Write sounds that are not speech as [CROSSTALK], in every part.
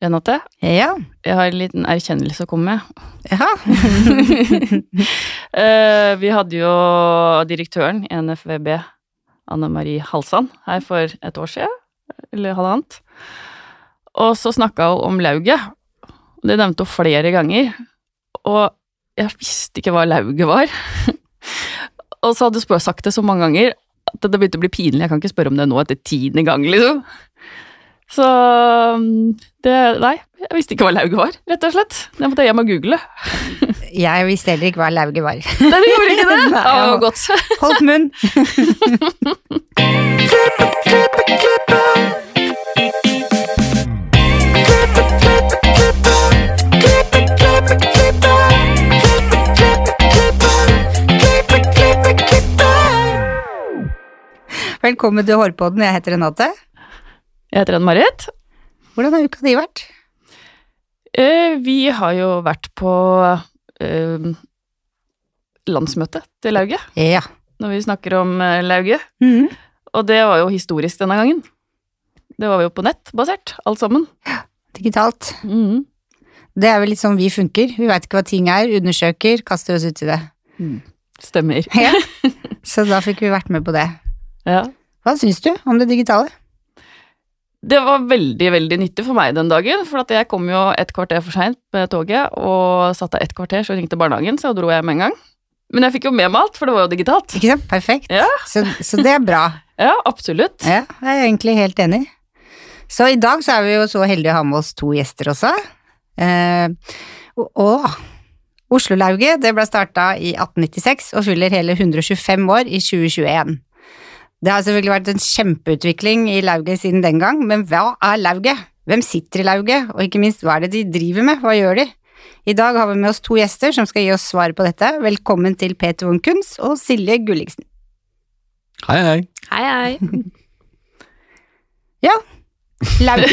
Renate, Ja. jeg har en liten erkjennelse å komme med. Ja. [LAUGHS] Eh, vi hadde jo direktøren i NFVB, Anne Marie Halsand, her for et år siden, eller halvannet. Og så snakka hun om lauget. Det nevnte hun flere ganger. Og jeg visste ikke hva lauget var. [LAUGHS] og så hadde hun sagt det så mange ganger at det begynte å bli pinlig. Jeg kan ikke spørre om det nå etter tiende gang, liksom. Så mm, det Nei, jeg visste ikke hva lauget var, rett og slett. Det måtte jeg hjem og google. [LAUGHS] Jeg visste heller ikke hva lauget var. Det gjorde ikke det! [LAUGHS] Nei, ja. godt. [LAUGHS] Holdt munn. Velkommen til Hårpodden. Jeg heter Renate. Jeg heter Anne-Marit. Hvordan har uka di vært? Eh, vi har jo vært på eh, landsmøte til Lauget, Ja. når vi snakker om eh, Lauget. Mhm. Og det var jo historisk denne gangen. Det var jo på nett basert, alt sammen. Ja, Digitalt. Mhm. Det er vel litt sånn vi funker. Vi veit ikke hva ting er, undersøker, kaster oss ut i det. Stemmer. Ja. [LAUGHS] Så da fikk vi vært med på det. Ja. Hva syns du om det digitale? Det var veldig, veldig nyttig for meg den dagen, for jeg kom jo et kvarter for seint med toget, og satt der et kvarter, så ringte barnehagen, så dro jeg med en gang. Men jeg fikk jo med meg alt, for det var jo digitalt. Ikke sant? Perfekt. Ja. Så, så det er bra. [LAUGHS] Ja, absolutt. Ja, jeg er egentlig helt enig. Så i dag så er vi jo så heldige å ha med oss to gjester også. Eh, og, og Oslo-lauget det ble starta i 1896 og fyller hele 125 år i 2021. Det har selvfølgelig vært en kjempeutvikling i lauget siden den gang, men hva er lauget? Hvem sitter i lauget, og ikke minst hva er det de driver med, hva gjør de? I dag har vi med oss to gjester som skal gi oss svar på dette. Velkommen til Peter Von Kunz og Silje Gulliksen. Hei, hei. Hei, hei. [LAUGHS] ja, Lauget.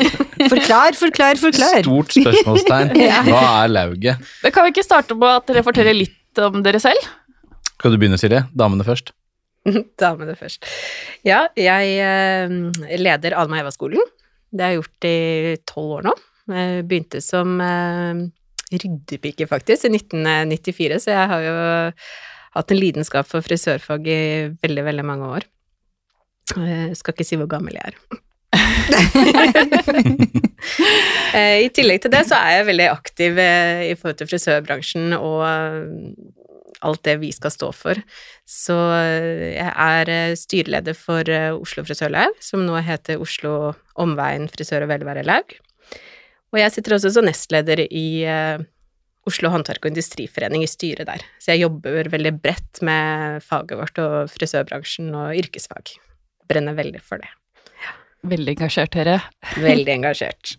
[LAUGHS] Forklar, forklar, forklar. Stort spørsmålstegn. [LAUGHS] Ja. Hva er lauget? Kan vi ikke starte med at dere forteller litt om dere selv? Skal du begynne, Silje? Damene først. [LAUGHS] Damene først. Ja, jeg eh, leder Alma Eva-skolen. Det har jeg gjort i tolv år nå. Jeg begynte som eh, ryddepike, faktisk, i 1994, så jeg har jo hatt en lidenskap for frisørfag i veldig, veldig mange år. Jeg skal ikke si hvor gammel jeg er. [LAUGHS] Eh, I tillegg til det så er jeg veldig aktiv eh, i forhold til frisørbransjen og eh, alt det vi skal stå for. Så eh, jeg er eh, styreleder for eh, Oslo Frisørlaug, som nå heter Oslo Omveien frisør- og velværelaug. Og jeg sitter også som nestleder i Oslo Håndverk- og Industriforening i styret der. Så jeg jobber veldig bredt med faget vårt og frisørbransjen og yrkesfag. Brenner veldig for det. Veldig engasjert, dere. Veldig engasjert.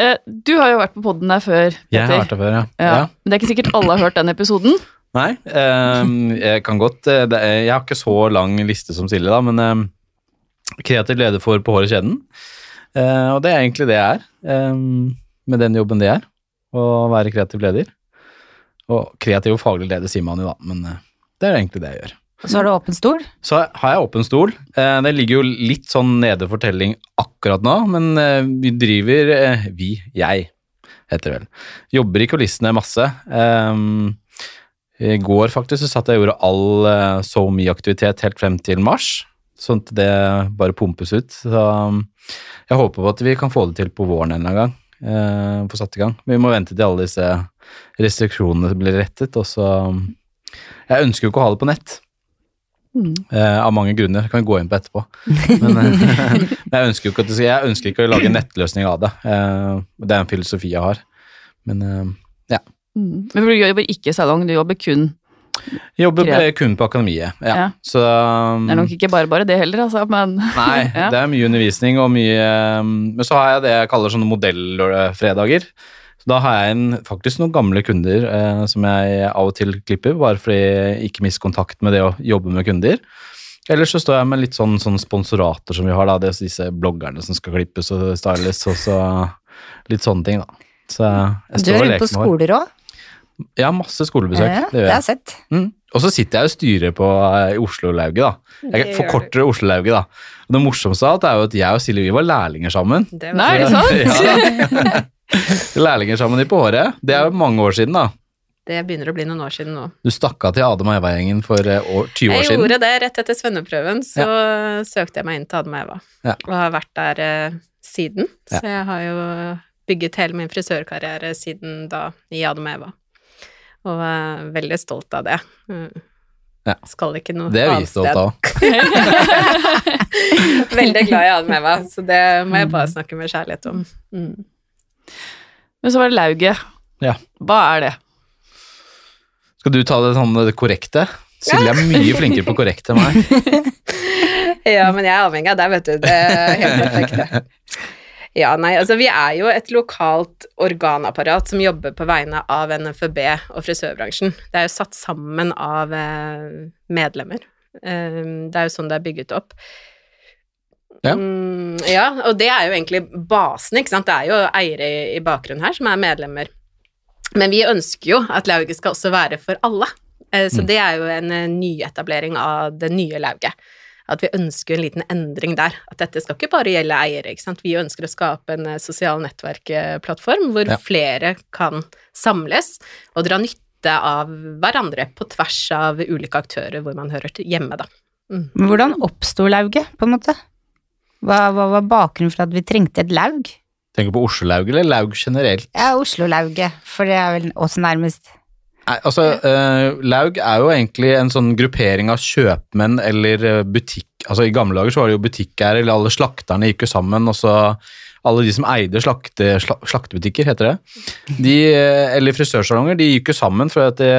Eh, Du har jo vært på podden der før, Jeg har vært der før, ja. Ja. Men det er ikke sikkert alle har hørt den episoden. [LAUGHS] Nei, ehm, jeg kan godt eh, Jeg har ikke så lang liste som Silje, da, men ehm, kreativ leder for På håret kjeden. Eh, og det er egentlig det jeg er, ehm, med den jobben det er, å være kreativ leder. Og kreativ og faglig leder sier man jo, da, men det er egentlig det jeg gjør. Så har du åpen stol. Så har jeg åpen stol. Eh, Det ligger jo litt sånn nede for telling akkurat nå, men eh, vi driver eh, Vi, jeg, heter det vel. Jobber i kulissene masse. I går faktisk så satt jeg og gjorde all SoMe-aktivitet helt frem til mars, sånn at det bare pumpes ut. Så jeg håper på at vi kan få det til på våren en eller annen gang. Få satt i gang. Vi må vente til alle disse restriksjonene blir rettet, og så Jeg ønsker jo ikke å ha det på nett. Eh, av mange grunner. Kan vi gå inn på etterpå. [LAUGHS] Men, eh, [LAUGHS] men jeg, ønsker jo ikke at det jeg ønsker ikke å lage en nettløsning av det. Eh, det er en filosofi jeg har. Men eh, Mm. Men du jobber ikke i salong, du jobber kun jeg jobber kun på akademiet. Ja. Ja. Så um, Det er nok ikke bare bare det heller, altså, men [LAUGHS] Nei, Ja. det er mye undervisning og mye um, Men så har jeg det jeg kaller sånne modellfredager. Så da har jeg en, faktisk noen gamle kunder eh, som jeg av og til klipper, bare fordi jeg ikke mister kontakt med det å jobbe med kunder. Ellers så står jeg med litt sånn, sånn sponsorater som vi har, da. Det er disse bloggerne som skal klippes og styles, og så litt sånne ting, da. Så jeg Du står og ute på er inne på skoler òg. Ja, masse skolebesøk. Ja, det det har jeg. sett. Mm. Og så sitter jeg og styrer på eh, Oslo-lauget, da. Jeg forkorter Oslo-lauget, da. Og det morsomste av alt er jo at jeg og Silje vi var lærlinger sammen. Det Nei, er det sant? [LAUGHS] Ja. [LAUGHS] lærlinger sammen i på håret. Det er jo mange år siden, da. Det begynner å bli noen år siden nå. Du stakk av til Adam og Eva-gjengen for eh, år, 20 år Jeg siden. gjorde det rett etter svenneprøven, så søkte jeg meg inn til Adam og Eva. Ja. Og har vært der eh, siden. Ja. Så jeg har jo bygget hele min frisørkarriere siden da i Adam og Eva. Og er veldig stolt av det. Mm. Ja. Skal ikke noe Det er vi annet stolt av. [LAUGHS] veldig glad i Adam og Eva, så det må jeg Mm. bare snakke med kjærlighet om. Mm. Men så var det lauget. Ja. Hva er det? Skal du ta det sånn det korrekte? Silje er mye flinkere på korrekt enn meg. [LAUGHS] Ja, men jeg er avhengig av deg, vet du. Det er helt perfekt, det. Ja, nei, altså vi er jo et lokalt organapparat som jobber på vegne av NFB og frisørbransjen. Det er jo satt sammen av eh, medlemmer. Eh, det er jo sånn det er bygget opp. Ja. Mm, ja, og det er jo egentlig basen, ikke sant. Det er jo eiere i, i bakgrunnen her som er medlemmer. Men vi ønsker jo at lauget skal også være for alle. Eh, Så Mm. det er jo en eh, nyetablering av det nye lauget. At vi ønsker en liten endring der. At dette skal ikke bare gjelde eiere. ikke sant? Vi ønsker å skape en eh, sosial nettverkplattform hvor Ja. flere kan samles og dra nytte av hverandre på tvers av ulike aktører hvor man hører til hjemme, da. Mm. hvordan oppsto lauget, på en måte? Hva, hva var bakgrunnen for at vi trengte et laug? Tenker du på Oslo-laug eller laug generelt? Ja, Oslo-lauget, for det er vel også nærmest. Nei, altså, uh, Laug er jo egentlig en sånn gruppering av kjøpmenn eller eh, butikk... Altså, I gamle dager så var det jo butikkeiere, eller alle slakterne gikk jo sammen, og så alle de som eide slakte, sla, slaktebutikker, heter det, de, eh, eller frisørsalonger, de gikk jo sammen, for at det,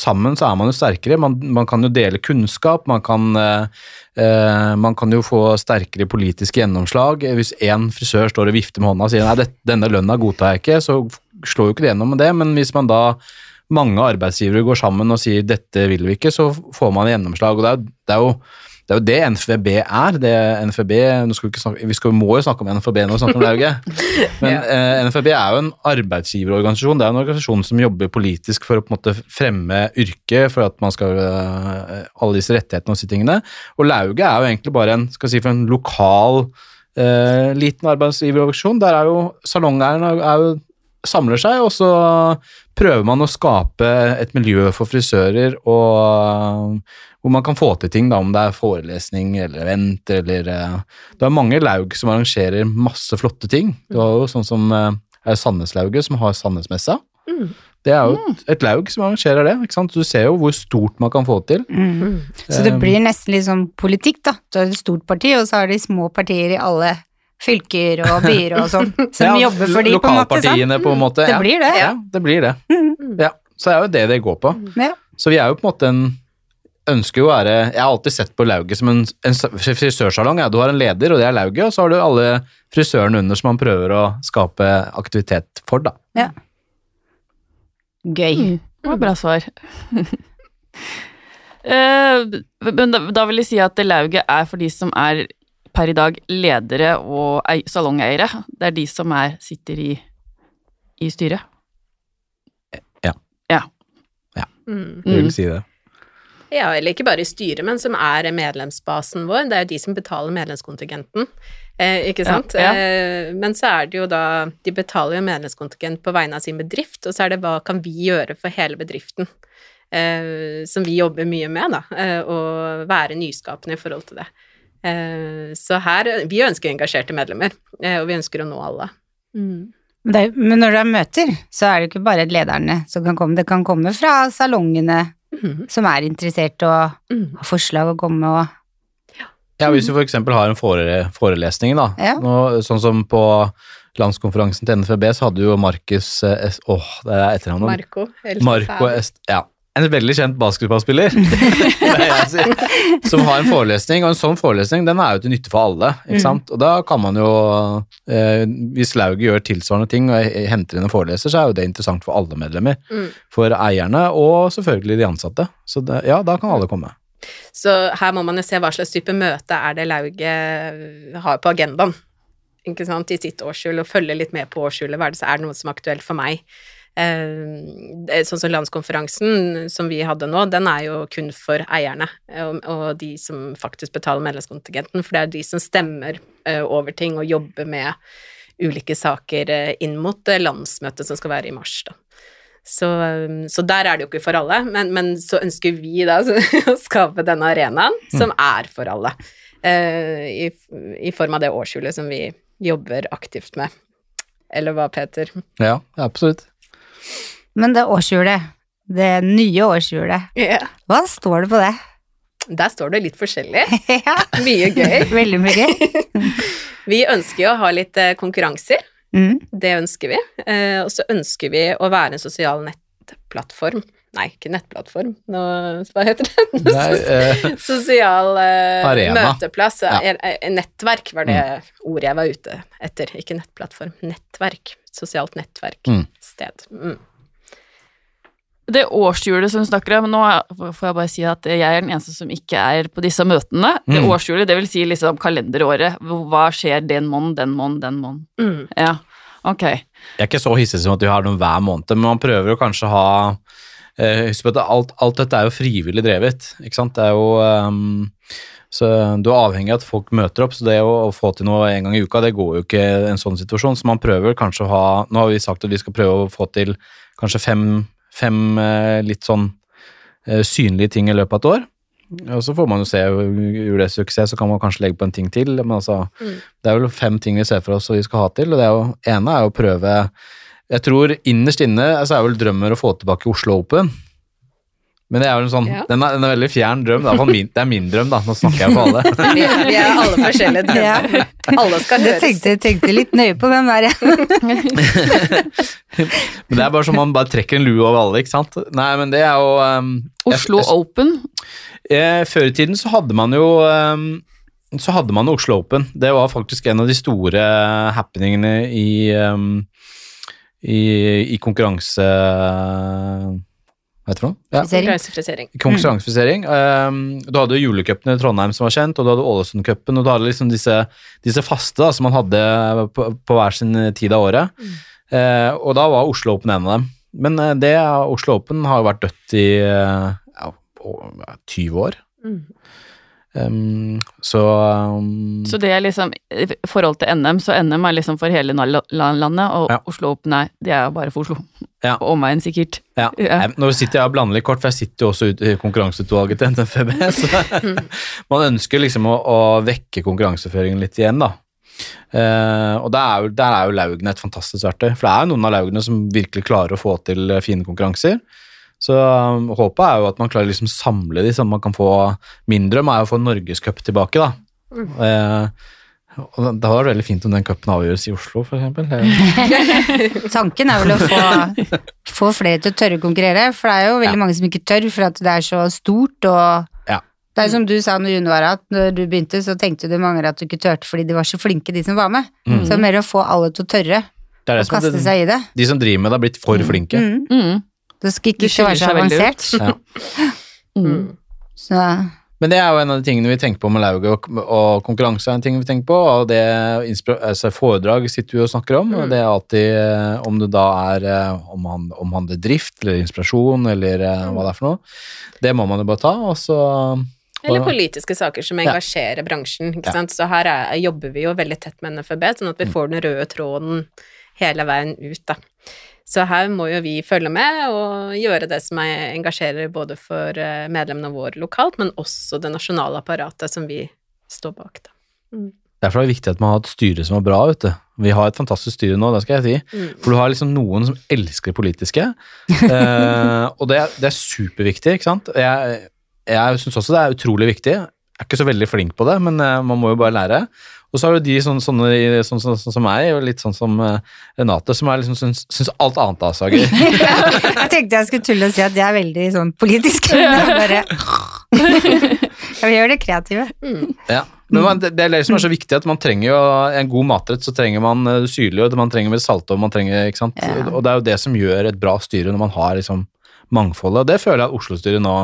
sammen så er man jo sterkere. Man, man kan jo dele kunnskap, man kan, eh, eh, man kan jo få sterkere politiske gjennomslag. Hvis én frisør står og vifter med hånda og sier nei, det, denne lønna godtar jeg ikke, så slår jo ikke det gjennom med det, men hvis man da mange arbeidsgivere går sammen og sier dette vil vi ikke, så får man gjennomslag. og det er, det er jo det er jo det NFB er. Det NFB, skal vi, snakke, vi skal, må jo snakke om NFB når vi snakker om lauget, men eh, NFB er jo en arbeidsgiverorganisasjon. Det er en organisasjon som jobber politisk for å på en måte fremme yrket, for at man skal eh, alle disse rettighetene og disse tingene. Og lauget er jo egentlig bare en, skal si, for en lokal eh, liten arbeidsgiverorganisasjon. Der er jo salongeierne er jo samler seg, og så prøver man å skape et miljø for frisører og hvor man kan få til ting, da, om det er forelesning eller event eller eh, Det er mange laug som arrangerer masse flotte ting. Det var jo sånn som eh, er Sandneslauget, som har Sandnesmessa. Mm. Det er jo et, et laug som arrangerer det. ikke sant? Du ser jo hvor stort man kan få til. Mm. Så det blir nesten litt sånn politikk, da. Du har et stort parti, og så har de små partier i alle fylker og byer og sånn, [LAUGHS] som Ja, jobber for de, på en måte. Lokalpartiene, på en måte. Det ja. blir det. Ja, det blir det. Mm. Ja, Så det er jo det det går på. Ja. Så vi er jo på en måte en ønsker jo å være Jeg har alltid sett på lauget som en, en frisørsalong. Ja. Du har en leder, og det er lauget, og så har du alle frisørene under som man prøver å skape aktivitet for, da. Gøy. Mm, det var bra svar. [LAUGHS] Eh, Men da, da vil jeg si at det lauget er for de som er per i dag ledere og salongeiere. Det er de som er, sitter i, i styret. Mm. Jeg vil Mm. si det. Ja, eller ikke bare i styret, men som er medlemsbasen vår. Det er jo de som betaler medlemskontingenten, eh, ikke Ja, sant? ja. Eh, men så er det jo da De betaler jo medlemskontingent på vegne av sin bedrift, og så er det hva kan vi gjøre for hele bedriften? Eh, som vi jobber mye med, da, eh, og være nyskapende i forhold til det. Eh, så her Vi ønsker engasjerte medlemmer, eh, og vi ønsker å nå alle. Mm. Men det Men når det er møter, så er det ikke bare lederne som kan komme. Det kan komme fra salongene mm. som er interessert og Mm. har forslag å komme og Ja, Hvis du f.eks. har en fore, forelesning, da. Ja. Nå, sånn som på landskonferansen til NFB, så hadde jo Markus eh, Åh, det er etternavnet. Marco. Marco Est... Ja. En veldig kjent basketballspiller [LAUGHS] er som har en forelesning, og en sånn forelesning den er jo til nytte for alle. ikke Mm. Og da kan man jo, eh, Hvis lauget gjør tilsvarende ting og henter inn en foreleser, så er jo det interessant for alle medlemmer. Mm. For eierne og selvfølgelig de ansatte. Så det, ja, da kan alle komme. Så her må man jo se hva slags type møte er det lauget har på agendaen. Ikke sant, i sitt årshjul, og følge litt med på årshjulet. Hva er det så er det noe som er aktuelt for meg? Eh, sånn som landskonferansen som vi hadde nå, den er jo kun for eierne og, de som faktisk betaler medlemskontingenten, for det er de som stemmer eh, over ting og jobber med ulike saker eh, inn mot eh, landsmøtet som skal være i mars, da. Så, eh, så der er det jo ikke for alle, men, men så ønsker vi da [LAUGHS] å skape denne arenaen som er for alle, eh, i, i form av det årshjulet som vi jobber aktivt med. Eller hva, Peter? Ja, absolutt. Men det årshjulet, det nye årshjulet, hva står det på det? Der står det litt forskjellig. [LAUGHS] ja, Mye gøy. [LAUGHS] veldig mye. gøy. [LAUGHS] Vi ønsker jo å ha litt eh, konkurranser. Mm. Det ønsker vi. Eh, og så ønsker vi å være en sosial nettplattform. Nei, ikke nettplattform. Nå, hva heter det? Nei, eh, Sosial eh, Arena. møteplass. Ja. Eh, Nettverk var det ordet jeg var ute etter. Ikke nettplattform. Nettverk. Sosialt nettverk. Mm. Sted. Mm. Det årshjulet som hun snakker om, nå får jeg bare si at jeg er den eneste som ikke er på disse møtene. Det Mm. årshjulet, det vil si liksom kalenderåret. Hva skjer den måneden, den måneden, den måneden? Mm. Ja, ok. Jeg er ikke så hissig som at vi har noen hver måned, men man prøver å kanskje ha eh, Husk på at alt, alt dette er jo frivillig drevet, ikke sant. Det er jo ehm, Så du er avhengig av at folk møter opp, så det å, få til noe en gang i uka, det går jo ikke i en sånn situasjon. Så man prøver kanskje å ha Nå har vi sagt at vi skal prøve å få til kanskje fem, fem eh, litt sånn eh, synlige ting i løpet av et år. Og så får man jo se, gjør det suksess, så kan man kanskje legge på en ting til. Men altså, Mm. det er vel fem ting vi ser for oss og vi skal ha til, og det er jo, ene er jo å prøve Jeg tror innerst inne så er vel drømmer å få tilbake Oslo Open. Men det er jo en sånn, Ja. den, er, den er veldig fjern drøm. Det er, min, det er min drøm, da. Nå snakker jeg for alle. [LAUGHS] Vi, vi er alle forskjellige drømmer. Alle skal Jeg høres. tenkte, tenkte litt nøye på hvem der, ja. [LAUGHS] Men det er bare som man bare trekker en lue over alle, ikke sant. Nei, men det er jo um, Oslo jeg- Open. Jeg, før i tiden så hadde man jo um, så hadde man Oslo Open. Det var faktisk en av de store happeningene i, um, i, i konkurranse... Hva heter det? Ja. Frisering. Konkurransefrisering. Um, du hadde jo julecupen i Trondheim som var kjent, og du hadde Ålesundcupen, og du hadde liksom disse, disse faste da, som man hadde på, på hver sin tid av året. Eh, og da var Oslo Open en av dem. Men eh, det Oslo Open har jo vært dødt i eh, ja, å- 20 år. Mm. Um, så um, Så det er liksom i forhold til NM, så NM er liksom for hele landet, og Ja. Oslo Open er, det er bare for Oslo. Ja. [LAUGHS] Og omegn, sikkert. ja. [LAUGHS] Ja. Nå sitter jeg og blander litt kort, for jeg sitter jo også ut- i konkurranseutvalget til NFB. [LAUGHS] Så man ønsker liksom å, å vekke konkurranseføringen litt igjen, da. Uh, og der er, jo, der er jo laugene et fantastisk verktøy. For det er jo noen av laugene som virkelig klarer å få til fine konkurranser. Så um, håpet er jo at man klarer å liksom samle de, sånn at man kan få Min drøm er å få Norgescup tilbake, da. Eh, og det hadde vært veldig fint om den cupen avgjøres i Oslo, for eksempel. Eh, [LAUGHS] Tanken er vel å få, få flere til å tørre å konkurrere, for det er jo veldig Ja. mange som ikke tør, for at det er så stort og Ja. Det er som du sa når June var at når du begynte, så tenkte du mange at du ikke turte fordi de var så flinke, de som var med. Mm. Så det er mer å få alle til å tørre Det å det som kaste det, seg i det. de som driver med det, har blitt for flinke. Mm. Mm. Det skal ikke det være så avansert. Ja. [LAUGHS] Mm. Så Men det er jo en av de tingene vi tenker på med lauget, og, og konkurranse er en ting vi tenker på, og det altså foredrag sitter vi og snakker om, og det er alltid eh, om det da er eh, om han, omhandler drift eller inspirasjon eller eh, hva det er for noe. Det må man jo bare ta, og så Eller politiske saker som Ja. engasjerer bransjen. Ikke Ja. sant? Så her er, jobber vi jo veldig tett med NFB, sånn at vi får den røde tråden hele veien ut, da. Så her må jo vi følge med og gjøre det som er, engasjerer både for eh, medlemmene våre lokalt, men også det nasjonale apparatet som vi står bak, da. Derfor er det viktig at man har et styre som er bra, vet du. Vi har et fantastisk styre nå, det skal jeg si. Mm. For du har liksom noen som elsker det politiske, [LAUGHS] eh, og det, er- det er superviktig, ikke sant. Jeg, jeg syns også det er utrolig viktig. Jeg er ikke så veldig flink på det, men eh, man må jo bare lære. Og så har du de sånne, sånne sånne, sånne sånn, sånn som meg, og litt sånn som eh, Renate, som er liksom syns, syns alt annet er så gøy. jeg tenkte jeg skulle tulle og si at jeg er veldig sånn politisk. Jeg bare [LAUGHS] ja, vi gjør det kreative. Ja. Men man, det, det er det som er så viktig, at man trenger jo en god matrett, så trenger man eh, det syrlige, og man trenger mer salte, og man trenger, ikke sant. Ja. Og det er jo det som gjør et bra styre, når man har liksom mangfoldet, og det føler jeg at Oslo-styret nå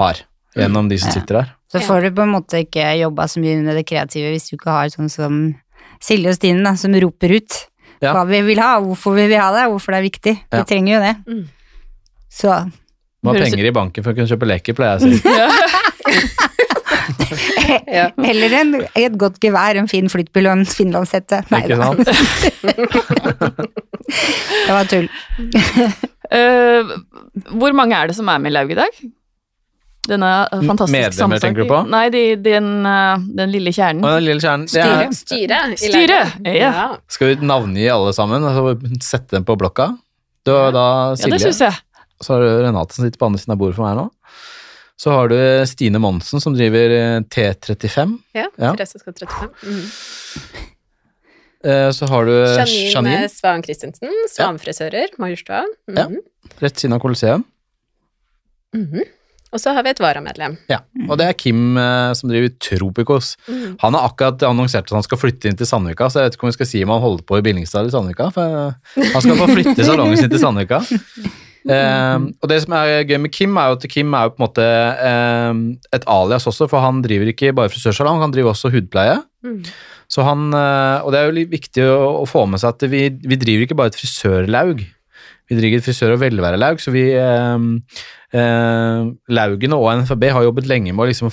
har, gjennom de som Ja. sitter her. Så Ja. får du på en måte ikke jobba så mye med det kreative hvis du ikke har sånn som Silje og Stine, da, som roper ut. Ja. hva vi vil ha, hvorfor vi vil ha det, hvorfor det er viktig. Ja. Vi trenger jo det. Mm. Så Må ha penger i banken for å kunne kjøpe leker, pleier jeg å si. [LAUGHS] [LAUGHS] Ja. heller en, et godt gevær, en fin flyttbil og en finlandshette. Nei da, [LAUGHS] det var tull. uh, hvor mange er det som er med i lauget i dag? Denne eh, fantastiske Medlemmer, sammensetningen. tenker du på? Nei, de, den, eh, den lille kjernen. Den lille kjernen Styre. er, Styre. Styre, ja. Skal vi navngi alle sammen? Altså, sette dem på blokka? Du har da Ja, det synes syns jeg. så har du Renate som sitter på andre siden av bordet for meg nå. Så har du Stine Monsen som driver eh, T35. Ja, Ja. Therese skal 35. Mm. Eh, Så har du Janine, Janine Svan Christensen, Svanfrisører, Majorstua. Ja. Mhm. rett siden av Colosseum. Mhm. Og så har vi et varamedlem. Ja. Og det er Kim eh, som driver Tropicos. Mm. Han har akkurat annonsert at han skal flytte inn til Sandvika, så jeg vet ikke om vi skal si om han holder på i Billingstad eller Sandvika. For eh, han skal få flytte salongen sin til Sandvika. Um, [LAUGHS] og det som er gøy med Kim, er jo at Kim er jo på en måte um, et alias også, for han driver ikke bare frisørsalong, han driver også hudpleie. Mm. Så han, eh, og det er jo viktig å, å få med seg at vi, vi driver ikke bare et frisørlaug, vi driver frisør- og velværelaug, så vi eh, eh, Laugene og NFB har jobbet lenge med å liksom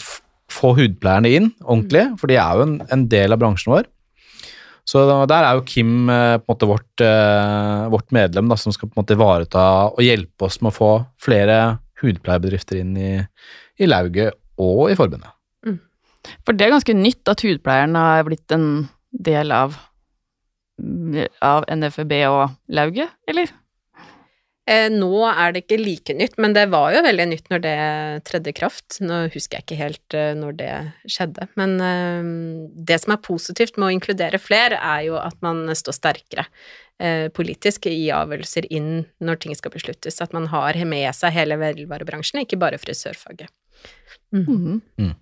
få hudpleierne inn ordentlig, for de er jo en, en del av bransjen vår. Så der er jo Kim eh, på en måte vårt, eh, vårt medlem da, som skal på en måte ivareta og hjelpe oss med å få flere hudpleiebedrifter inn i, i lauget og i forbundet. For det er ganske nytt at hudpleieren har blitt en del av, av NFB og lauget, eller? Eh, nå er det ikke like nytt, men det var jo veldig nytt når det tredde i kraft. Nå husker jeg ikke helt eh, når det skjedde. Men eh, det som er positivt med å inkludere flere, er jo at man står sterkere eh, politisk i avgjørelser inn når ting skal besluttes. At man har med seg hele velvarebransjen, ikke bare frisørfaget. Mm. Mm.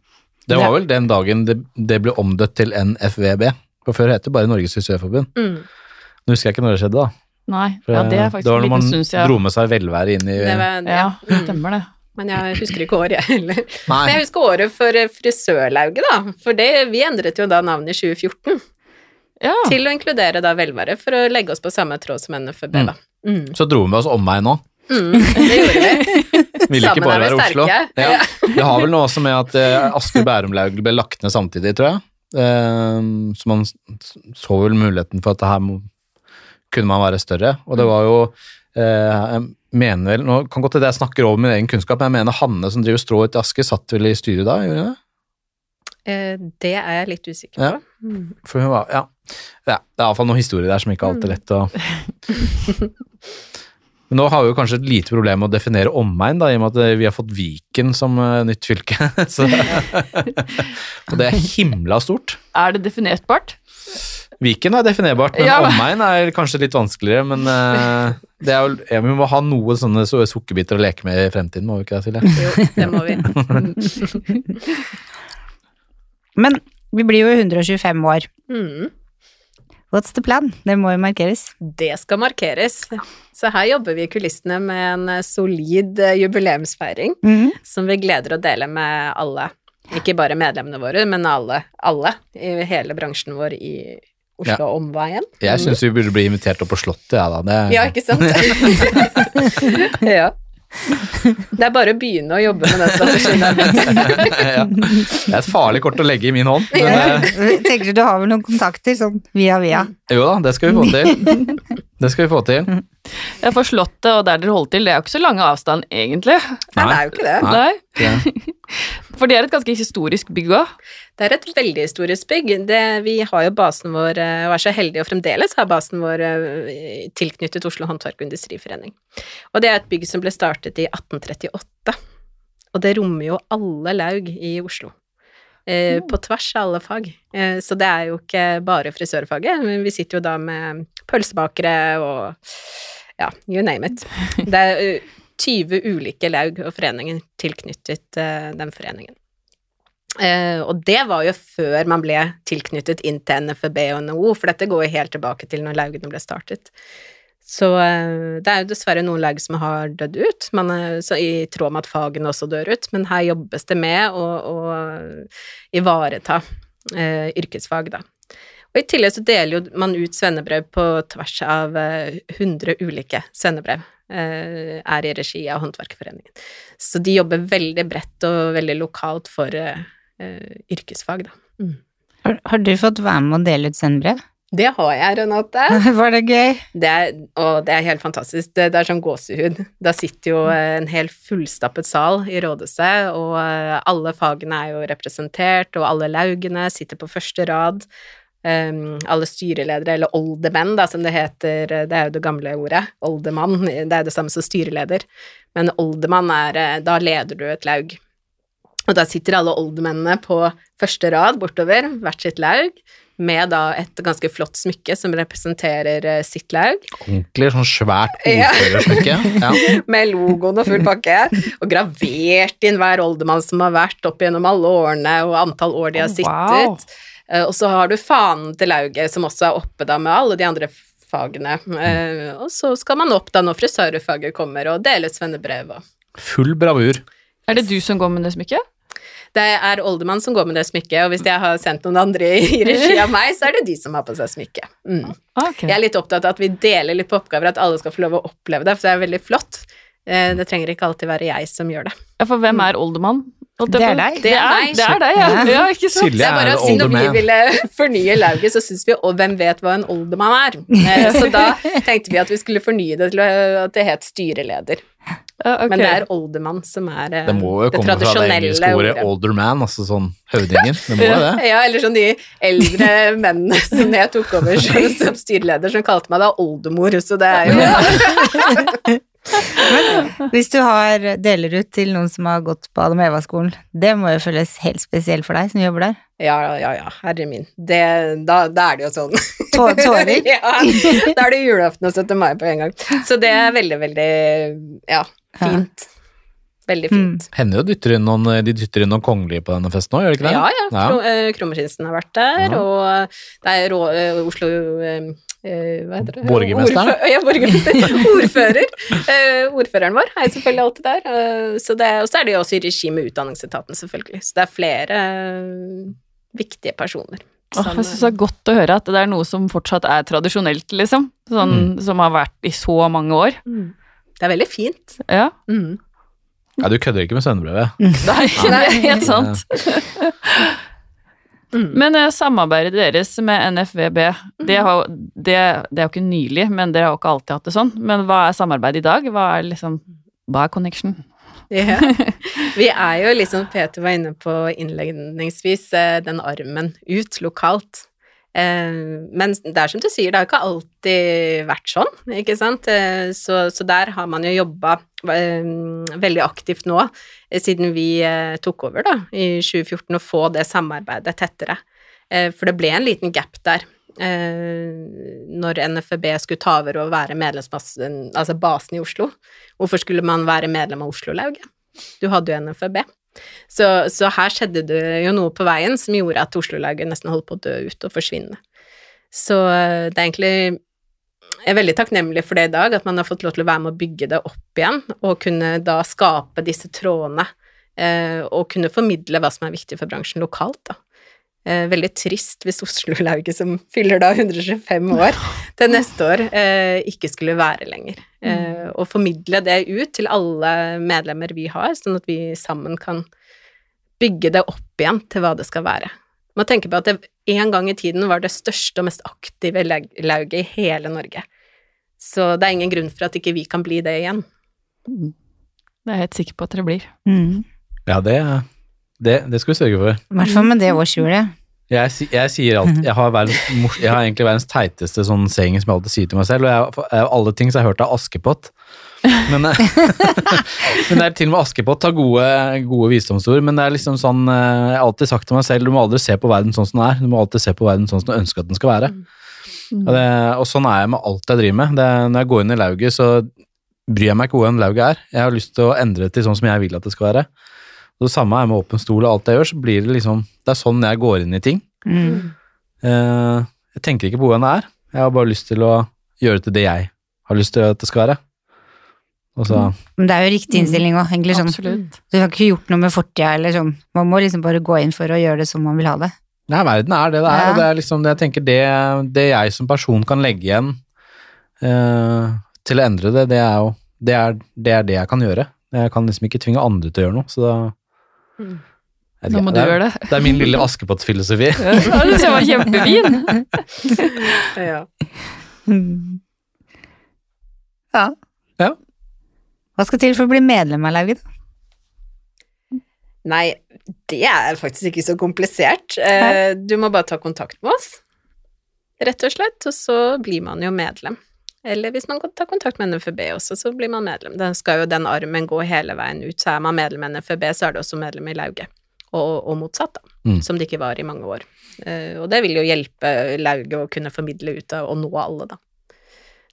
Det var vel den dagen det, det ble omdøpt til NFVB, for før het det bare Norges frisørforbund. Mm. Nå husker jeg ikke når det skjedde, da. Nei, For ja, det er det var når man jeg... dro med seg velvære inn i Det var, Ja. Mm. stemmer det. Men jeg husker ikke året, jeg heller. Men jeg husker året for eh, frisørlauget, da. For det, vi endret jo da navnet i 2014 Ja, til å inkludere da velvære, for å legge oss på samme tråd som NFB, da. Mm. så dro vi med oss omvei nå. Mm, det gjorde vi. [LAUGHS] Ville ikke Sammen bare er vi være Oslo. sterke. Ja. Det har vel noe også med at eh, Asker Bærum-lauget ble lagt ned samtidig, tror jeg. Eh, så man så vel muligheten for at det her må, kunne man være større. Og det var jo eh, Jeg mener vel Nå kan godt hende jeg snakker over min egen kunnskap, men jeg mener Hanne som driver strået til aske, satt vel i styret da? Gjorde hun det? Eh, Det er jeg litt usikker på. Ja. For hun var, ja. ja. Det er iallfall noen historier der som ikke alltid er lett å [LAUGHS] Men nå har vi jo kanskje et lite problem med å definere omegn, da, i og med at eh, vi har fått Viken som eh, nytt fylke. [LAUGHS] Så, [LAUGHS] og det er himla stort. er det definertbart? Viken er definerbart, men Ja. omegn er kanskje litt vanskeligere. Men uh, [LAUGHS] det er jo, ja, vi må ha noe sånne så- sukkerbiter å leke med i fremtiden, må vi ikke det, Silje? Jo, det må vi. [LAUGHS] Men vi blir jo 125 år. Mm. What's the plan? Det må jo markeres. Det skal markeres. Så her jobber vi i kulissene med en eh, solid eh, jubileumsfeiring mm. som vi gleder å dele med alle. Ikke bare medlemmene våre, men alle, alle i hele bransjen vår i Oslo og omveien. Jeg syns vi burde bli invitert opp på Slottet, ja da. Det, Ja, ikke sant? [LAUGHS] ja. Det er bare å begynne å jobbe med den strategien. [LAUGHS] ja. Det er et farlig kort å legge i min hånd. Men, eh, Tenker du du har vel noen kontakter sånn via via? Jo da, det skal vi få til. [LAUGHS] Det skal vi få til. Ja, for Slottet og der dere holder til, det er jo ikke så lange avstand, egentlig. Nei, det er jo ikke det. Nei. Nei. [LAUGHS] For det er et ganske historisk bygg òg. Det er et veldig historisk bygg. Det, vi har jo basen vår, eh, og er så heldige og fremdeles har basen vår eh, tilknyttet Oslo Håndverk og Industriforening. Og det er et bygg som ble startet i 1838. Og det rommer jo alle laug i Oslo. Eh, på tvers av alle fag. Eh, så det er jo ikke bare frisørfaget. men Vi sitter jo da med pølsebakere og ja, you name it. [LAUGHS] Det er eh, 20 ulike laug og foreninger tilknyttet eh, den foreningen. Uh, og det var jo før man ble tilknyttet inn til NFB og NHO, for dette går jo helt tilbake til når laugene ble startet. Så eh, det er jo dessverre noen lag som har dødd ut, så i tråd med at fagene også dør ut, men her jobbes det med å, å ivareta eh, yrkesfag, da. Og i tillegg så deler jo man ut svennebrev på tvers av eh, 100 ulike svennebrev. eh, er i regi av Håndverkerforeningen. Så de jobber veldig bredt og veldig lokalt for eh, eh, yrkesfag, da. Mm. Har, har du fått være med å dele ut sendebrev? Det har jeg, Renate. [LAUGHS] Var det gøy? Det er, og det er helt fantastisk. Det, det er sånn gåsehud. Da sitter jo eh, en helt fullstappet sal i rådhuset, og eh, alle fagene er jo representert, og alle laugene sitter på første rad. Um, alle styreledere, eller oldemenn, da, som det heter, det er jo det gamle ordet, oldemann, det er jo det samme som styreleder, men oldemann er, eh, da leder du et laug. Og da sitter alle oldermennene på første rad bortover, hvert sitt laug, med da et ganske flott smykke som representerer eh, sitt laug, Ordentlig sånn svært [LAUGHS] ordførersmykke. Ja. [LAUGHS] med logoen og full pakke, og gravert inn hver oldemann som har vært opp gjennom alle årene, og antall år de har sittet. sittet. wow. Og så har du fanen til lauget, som også er oppe da med alle de andre fagene. Eh, Og så skal man opp da når frisørfaget kommer, og dele svennebrev og Full bravur. Er det du som går med det smykket? Det er oldemann som går med det smykket, og hvis jeg har sendt noen andre i regi av meg, så er det de som har på seg smykket. Mm. Okay. Jeg er litt opptatt av at vi deler litt på oppgaver, at alle skal få lov å oppleve det, for det er veldig flott. Eh, Det trenger ikke alltid være jeg som gjør det. Ja, for hvem er oldemann? Det er deg. Det er, det er deg, ja. Ja. ikke sant? Silje er bare å si når vi ville [LAUGHS] fornye lauget, så syns vi Og hvem vet hva en oldermann er? [LAUGHS] Eh, Så da tenkte vi at vi skulle fornye det til at det het styreleder. Ja, ok. Men det er oldermann som er det tradisjonelle ordet. Det må jo komme fra det engelske ordet ordet. older man, altså sånn høvdingen. Det må jo det. Ja, eller sånn de eldre mennene [LAUGHS] som jeg tok over som [LAUGHS] som styreleder, som kalte meg da oldemor, så det er jo [LAUGHS] Hvis du har, deler ut til noen som har gått på Adam Eva-skolen, det må jo føles helt spesielt for deg som jobber der. Ja, ja, ja, herre min. Det, da, da er det jo sånn. Tå- Tårer. ja, da er det julaften og 17. mai på en gang. Så det er veldig, veldig, ja, fint. Veldig fint. Hender jo dytter inn noen, de dytter inn noen kongelige på denne festen nå, gjør de ikke det? Ja, ja. Ja. Kro, eh, har vært der, Ja. og det er rå, eh, Oslo eh, eh, Hva heter det? Borgermesteren? Ordfø- Ja, borgermester. [LAUGHS] Ordfører. Eh, ordføreren vår er selvfølgelig alltid der. eh, så det, og så er det jo også i regi med Utdanningsetaten, selvfølgelig. Så det er flere eh, viktige personer. Som, oh, jeg synes det er godt å høre at det er noe som fortsatt er tradisjonelt, liksom. Sånn, Som har vært i så mange år. Mm. Det er veldig fint. Ja, Mm. Ja, du kødder ikke med svennebrevet. [LAUGHS] Nei, det er helt sant. Mm. Men eh, samarbeidet deres med NFVB, det, har, det, det er jo ikke nylig, men dere har jo ikke alltid hatt det sånn. Men hva er samarbeidet i dag? Hva er liksom Hva er connection? Ja. [LAUGHS] Vi er jo liksom, Peter var inne på innledningsvis, eh, den armen ut lokalt. Eh, Men det er som du sier, det har ikke alltid vært sånn, ikke sant. Eh, Så, så der har man jo jobba veldig aktivt nå, eh, siden vi eh, tok over da, i 2014, å få det samarbeidet tettere. Eh, For det ble en liten gap der. eh, Når NFB skulle ta over og være medlemsbasen, altså basen i Oslo. Hvorfor skulle man være medlem av Oslo-lauget? Du hadde jo NFB. Så, så her skjedde det jo noe på veien som gjorde at Oslo-lauget nesten holdt på å dø ut og forsvinne. Så eh, det er egentlig Jeg er veldig takknemlig for det i dag, at man har fått lov til å være med å bygge det opp igjen, og kunne da skape disse trådene, eh, og kunne formidle hva som er viktig for bransjen lokalt, da. Eh, veldig trist hvis Oslo-lauget, som fyller da 125 år til neste år, ikke skulle være lenger. Eh, og formidle det ut til alle medlemmer vi har, sånn at vi sammen kan bygge det opp igjen til hva det skal være. Man tenker på at det en gang i tiden var det største og mest aktive lag- lauget i hele Norge. Så det er ingen grunn for at ikke vi kan bli det igjen. Det er jeg helt sikker på at dere blir. Mm. Ja, det, det, det skal vi sørge for. I hvert fall med det årshjulet. Jeg, jeg sier alt, jeg har, verdens, jeg har egentlig verdens teiteste sånn saying som jeg alltid sier til meg selv, og jeg, av alle ting har jeg hørt av Askepott. Men, eh, [LAUGHS] men det er til og med Askepott har gode, gode visdomsord, men det er liksom sånn eh, Jeg har alltid sagt til meg selv, du må aldri se på verden sånn som den er, du må alltid se på verden sånn som du ønsker at den skal være. Og, det, og sånn er jeg med alt jeg driver med. Det, når jeg går inn i lauget, så bryr jeg meg ikke hvordan lauget er. Jeg har lyst til å endre det til sånn som jeg vil at det skal være. Det samme er med åpen stol og alt jeg gjør, så blir det liksom Det er sånn jeg går inn i ting. Mm. Eh, jeg tenker ikke på hvordan det er. Jeg har bare lyst til å gjøre det til det jeg har lyst til at det skal være. Og så Men det er jo riktig innstilling òg, egentlig. Sånn. Absolutt. Du har ikke gjort noe med fortida eller sånn. Man må liksom bare gå inn for å gjøre det som man vil ha det. Nei, verden er det det er, Ja. og det er liksom det jeg tenker det, det jeg som person kan legge igjen uh, til å endre det, det er jo det er, det er det jeg kan gjøre. Jeg kan liksom ikke tvinge andre til å gjøre noe, så da Mm. Nå må du gjøre det. Det er min lille Askepott-filosofi. [LAUGHS] Ja, det var kjempefin. [LAUGHS] Ja. Ja. Ja. Hva skal til for å bli medlem av lauget? Nei, det er faktisk ikke så komplisert. Eh, Du må bare ta kontakt med oss, rett og slett, og så blir man jo medlem. Eller hvis man tar kontakt med NFB også, så blir man medlem. Da skal jo den armen gå hele veien ut, så er man medlem i NFB, så er det også medlem i lauget. Og, og motsatt, da. Mm. Som det ikke var i mange år. Uh, Og det vil jo hjelpe lauget å kunne formidle ut av og nå alle, da.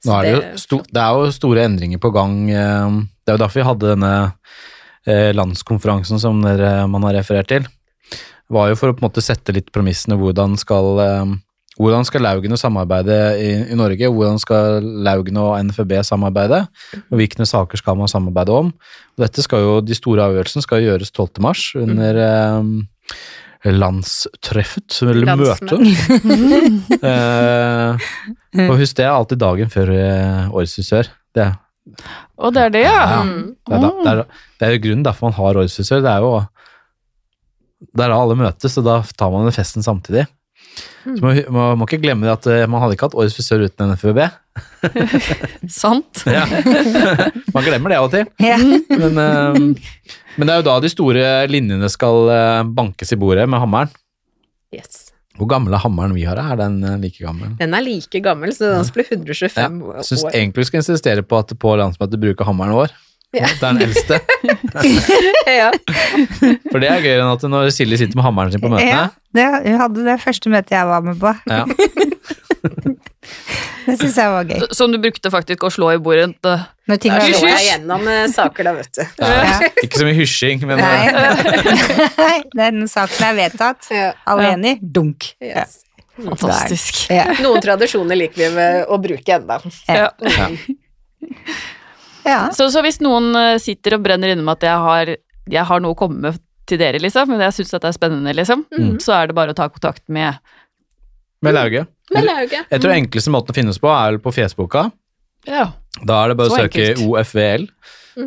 Er det, jo sto, det er jo store endringer på gang. eh, Det er jo derfor vi hadde denne eh, landskonferansen som man har referert til. Det var jo for å på en måte sette litt premissene hvordan skal hvordan skal Laugene samarbeide i, i Norge? Hvordan skal Laugene og NFB samarbeide? Og hvilke saker skal man samarbeide om? Og dette skal jo, De store avgjørelsene skal gjøres 12. mars under eh, landstreffet, eller møtet. Eh, og husk det er alltid dagen før uh, årets frisør. Det, Og det er det, ja. Ja. ja. det, er da, det, er, det er jo grunnen derfor man har årets frisør. Det er jo det er alle møtes, og da tar man den festen samtidig. Så man må, må ikke glemme det at eh, man hadde ikke hatt årets frisør uten NFUB. [LAUGHS] Sant. [LAUGHS] Ja. [LAUGHS] man glemmer det av og til. Ja. Men, eh, men det er jo da de store linjene skal eh, bankes i bordet med hammeren. Yes. Hvor gammel er hammeren vi har? Er den like gammel? Den er like gammel, så den blir 125 Ja, år. jeg syns egentlig vi skal insistere på at på landsmøtet bruker hammeren vår. Ja. Det er den eldste. [LAUGHS] ja. For det er gøyere enn at når Silje sitter med hammeren sin på møtene. Ja, det, hun hadde det første møtet jeg var med på. Ja. [LAUGHS] Det syns jeg var gøy. Som du brukte faktisk å slå i bordet. da. Når ting var slår jeg gjennom eh, saker, da, vet du. Ja. Ikke så mye hysjing, men Nei. eh, [LAUGHS] den saken er vedtatt. Alle Ja. enig? Dunk. Yes. Fantastisk. Ja. Noen tradisjoner liker vi med å bruke enda. Ja. Ja. Så, så hvis noen eh, sitter og brenner inne med at jeg har, jeg har noe å komme med til dere, liksom, men jeg syns det er spennende, liksom, Mm. så er det bare å ta kontakt med med lauget. Med lauget. Jeg tror enkleste måten å finnes på er vel på Fjesboka. Ja. Da er det bare å søke enkelt. OFVL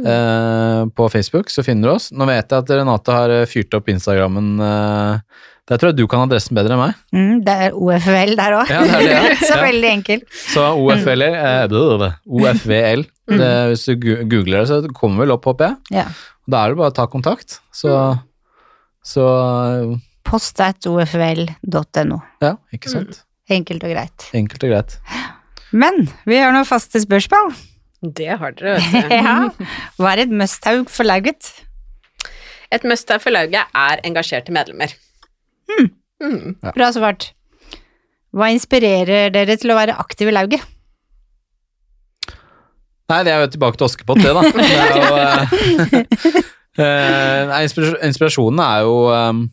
eh, på Facebook, så finner du oss. Nå vet jeg at Renate har eh, fyrt opp Instagrammen. Eh, der tror jeg du kan adressen bedre enn meg. Mm, det er OFVL der òg. Ja, er ja. [LAUGHS] Så Ja. veldig enkelt. Så OFVL, eh, blablabla, OFVL det, Hvis du googler det, så kommer vel opp, håper jeg. Ja. Da er det bare å ta kontakt. Så, så Post ofl.no. ja, ikke sant. Enkelt og greit. Enkelt og greit. Men vi har noen faste spørsmål. Det har dere, vet du. [LAUGHS] Ja. Hva er et must-have for lauget? Et must-have for lauget er engasjerte medlemmer. Mm. Bra svart. Hva inspirerer dere til å være aktiv i lauget? Nei, det er jo tilbake til Askepott, det, da. [LAUGHS] Det er jo, eh, eh, nei, inspirasjonen er jo eh,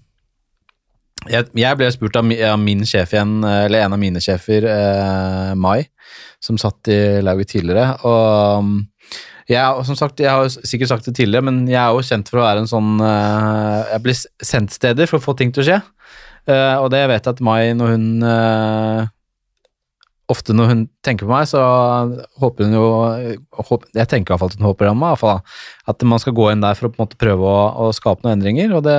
jeg, jeg ble spurt av, min sjef igjen, eller en av mine sjefer, Mai, som satt i lauget tidligere. Og jeg, som sagt, jeg har sikkert sagt det tidligere, men jeg er jo kjent for å være en sånn Jeg blir sendt steder for å få ting til å skje. Og det vet jeg at Mai, når hun Ofte når hun tenker på meg, så håper hun jo håper, Jeg tenker i hvert fall at hun håper på meg, at man skal gå inn der for å på en måte prøve å, å skape noen endringer, og det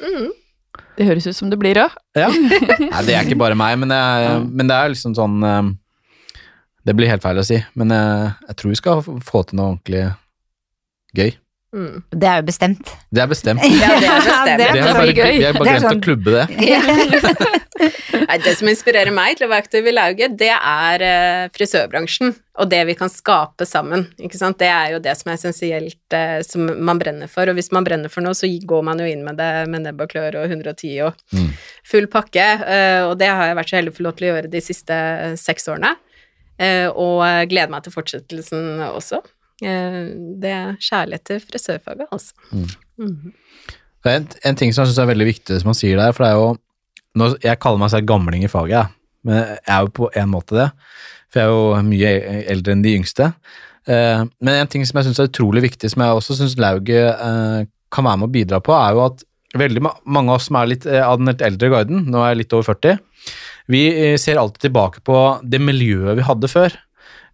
Mm. Det høres ut som det blir òg. Ja. [LAUGHS] Nei, det er ikke bare meg, men det er, men det er liksom sånn eh, Det blir helt feil å si, men jeg, jeg tror vi skal få til noe ordentlig gøy. Mm. Det er jo bestemt. Det er bestemt. [LAUGHS] [LAUGHS] Ja, det er bestemt. det Vi har bare, gøy. vi bare er glemt sånn- å klubbe det. [LAUGHS] Nei, det som inspirerer meg til å være aktiv i lauget, det er eh, frisørbransjen og det vi kan skape sammen. Ikke sant? Det er jo det som er essensielt eh, som man brenner for. Og hvis man brenner for noe, så går man jo inn med det med nebb og klør og 110 og Mm. full pakke. eh, og det har jeg vært så heldig å få lov til å gjøre de siste seks årene. Eh, og gleder meg til fortsettelsen også. Eh, det er kjærlighet til frisørfaget, altså. Mhm. Det er en, en ting som jeg syns er veldig viktig, som han sier der, for det er jo nå, Jeg kaller meg selv gamling i faget, jeg. men jeg er jo på en måte det. For jeg er jo mye eldre enn de yngste. Eh, men en ting som jeg syns er utrolig viktig, som jeg også syns lauget eh, kan være med å bidra på, er jo at veldig ma mange av oss som er litt eh, av den litt eldre garden, nå er jeg litt over 40, vi eh, ser alltid tilbake på det miljøet vi hadde før.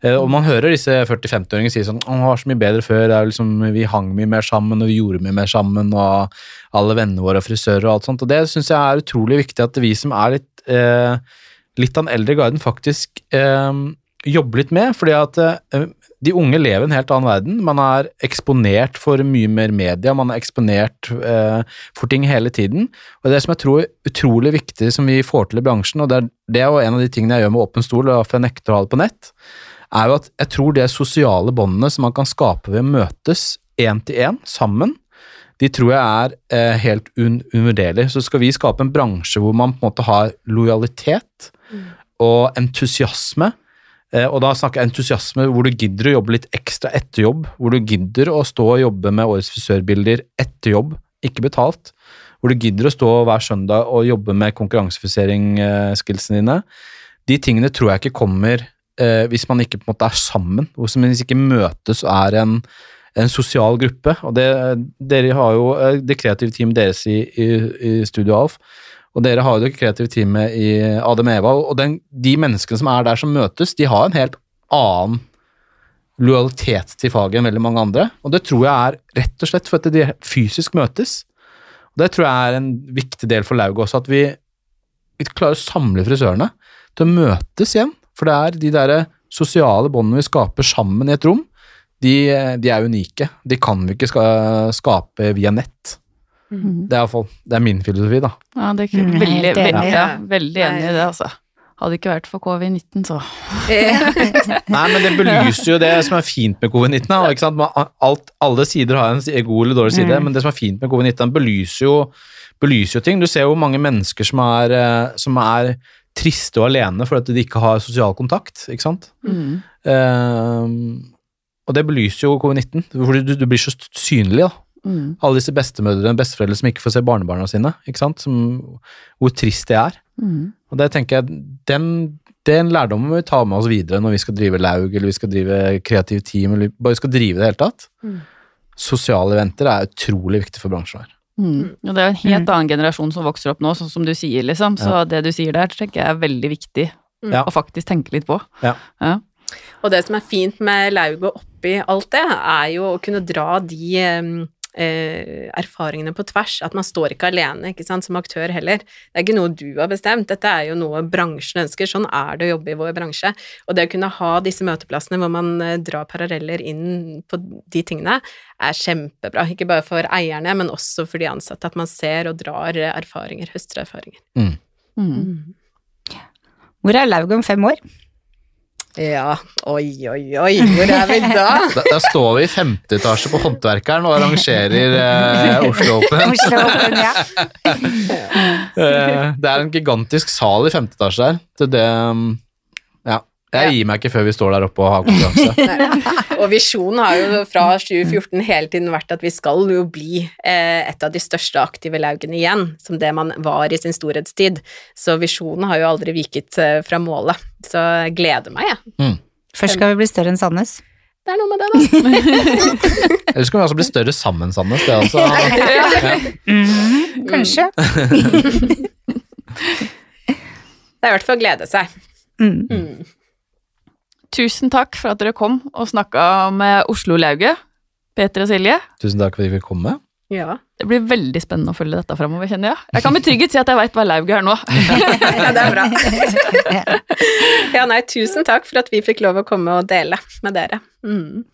Eh, og man hører disse 40-50-åringene si sånn Å, var så mye bedre før. Liksom, vi hang mye mer sammen, og vi gjorde mye mer sammen, og alle vennene våre og frisører og alt sånt. Og det syns jeg er utrolig viktig at vi som er litt, eh, litt av den eldre garden, faktisk eh, jobber litt med. fordi at eh, de unge lever i en helt annen verden. Man er eksponert for mye mer media, man er eksponert eh, for ting hele tiden. Og det som jeg tror er utrolig viktig som vi får til i bransjen, og det er, det er jo en av de tingene jeg gjør med Åpen stol, og derfor jeg nekter å ha det på nett, er jo at jeg tror det sosiale båndene som man kan skape ved å møtes én til én, sammen, de tror jeg er eh, helt un unvurderlige. Så skal vi skape en bransje hvor man på en måte har lojalitet og entusiasme, og da snakker jeg entusiasme hvor du gidder å jobbe litt ekstra etter jobb, hvor du gidder å stå og jobbe med årets frisørbilder etter jobb, ikke betalt, hvor du gidder å stå hver søndag og jobbe med konkurransefrisering-skillsene dine. De tingene tror jeg ikke kommer eh, hvis man ikke på en måte er sammen, hvis man ikke møtes og er en, en sosial gruppe. Og det, dere har jo eh, det kreative teamet deres i, i, i Studio Alf, og dere har jo det kreative teamet i Adem Eva, og den, de menneskene som er der som møtes, de har en helt annen lojalitet til faget enn veldig mange andre, og det tror jeg er rett og slett for at de fysisk møtes. Og det tror jeg er en viktig del for lauget også, at vi, vi klarer å samle frisørene til å møtes igjen. For det er de der sosiale båndene vi skaper sammen i et rom, de, de er unike. De kan vi ikke ska, skape via nett. Det er, iallfall det er min filosofi, da. Ja, det er ikke, Mm, veldig, enig. veldig, ja, veldig enig i det, altså. Hadde det ikke vært for covid-19, så [LAUGHS] Nei, men det belyser jo det som er fint med covid-19. da, ikke sant? Man- Alt, alle sider har en god eller dårlig side, men det som er fint med covid-19, belyser jo, belyser jo ting. Du ser jo mange mennesker som er, eh, som er triste og alene fordi de ikke har sosial kontakt, ikke sant? mm. Ehm, og det belyser jo covid-19, fordi du, du blir så synlig, da. Mm. Alle disse bestemødrene og besteforeldre som ikke får se barnebarna sine, ikke sant? Som, hvor trist det er. Mm. Og det tenker jeg, den, den lærdommen må vi ta med oss videre når vi skal drive laug, eller vi skal drive kreativ team, eller bare vi skal drive det hele tatt. Mm. Sosiale eventer er utrolig viktig for bransjen her. Mm. Og det er en helt annen generasjon som vokser opp nå, sånn som du sier, liksom. Så det du sier der, tenker jeg er veldig viktig Ja. å faktisk tenke litt på. Ja. Ja. Og det som er fint med lauget oppi alt det, er jo å kunne dra de eh, erfaringene på tvers. At man står ikke alene ikke sant, som aktør heller. Det er ikke noe du har bestemt, dette er jo noe bransjen ønsker. Sånn er det å jobbe i vår bransje. Og det å kunne ha disse møteplassene hvor man eh, drar paralleller inn på de tingene, er kjempebra. Ikke bare for eierne, men også for de ansatte. At man ser og drar erfaringer, høster erfaringer. Mm. Hvor er lauget om fem år? Ja, oi, oi, oi, hvor er vi da? [LAUGHS] Da, da står vi i femte etasje på Håndverkeren og arrangerer eh, Oslo Open. [LAUGHS] Oslo Open, ja. [LAUGHS] Eh, det er en gigantisk sal i femte etasje der. Det um. Jeg gir meg ikke før vi står der oppe og har konkurranse. [LAUGHS] Og visjonen har jo fra 2014 hele tiden vært at vi skal jo bli eh, et av de største aktive laugene igjen, som det man var i sin storhetstid. Så visjonen har jo aldri viket eh, fra målet. Så jeg gleder meg, jeg. Først skal vi bli større enn Sandnes. Det er noe med det, da. [LAUGHS] Eller skal vi altså bli større sammen, Sandnes. Det er [LAUGHS] ja. mm, kanskje. Det er i hvert fall å glede seg. Mm. Mm. Tusen takk for at dere kom og snakka med Oslo-lauget, Peter og Silje. tusen takk for at vi fikk komme. Ja. Det blir veldig spennende å følge dette framover, kjenner jeg. Jeg kan med trygghet si at jeg veit hva lauget er nå. [LAUGHS] ja, det er bra. [LAUGHS] ja, nei, tusen takk for at vi fikk lov å komme og dele med dere. Mm.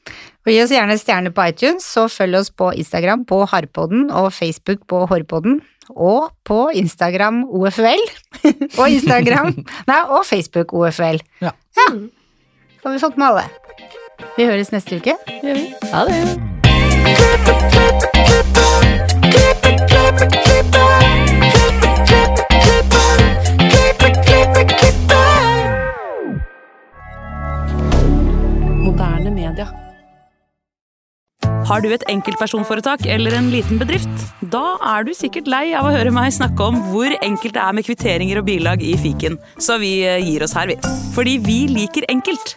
Og gi oss gjerne stjerner på iTunes, så følg oss på Instagram på Harpodden og Facebook på Hårpodden. Og på Instagram OFUL. [LAUGHS] og Instagram Nei, og Facebook OFUL. Ja. ja. Så har vi fått med alle. Vi høres neste uke. Det Gjør vi. Ha det. Moderne media. Har du et enkeltpersonforetak eller en liten bedrift? Da er du sikkert lei av å høre meg snakke om hvor enkelt det er med kvitteringer og bilag i fiken, så vi eh, gir oss her, vi. Fordi vi liker enkelt.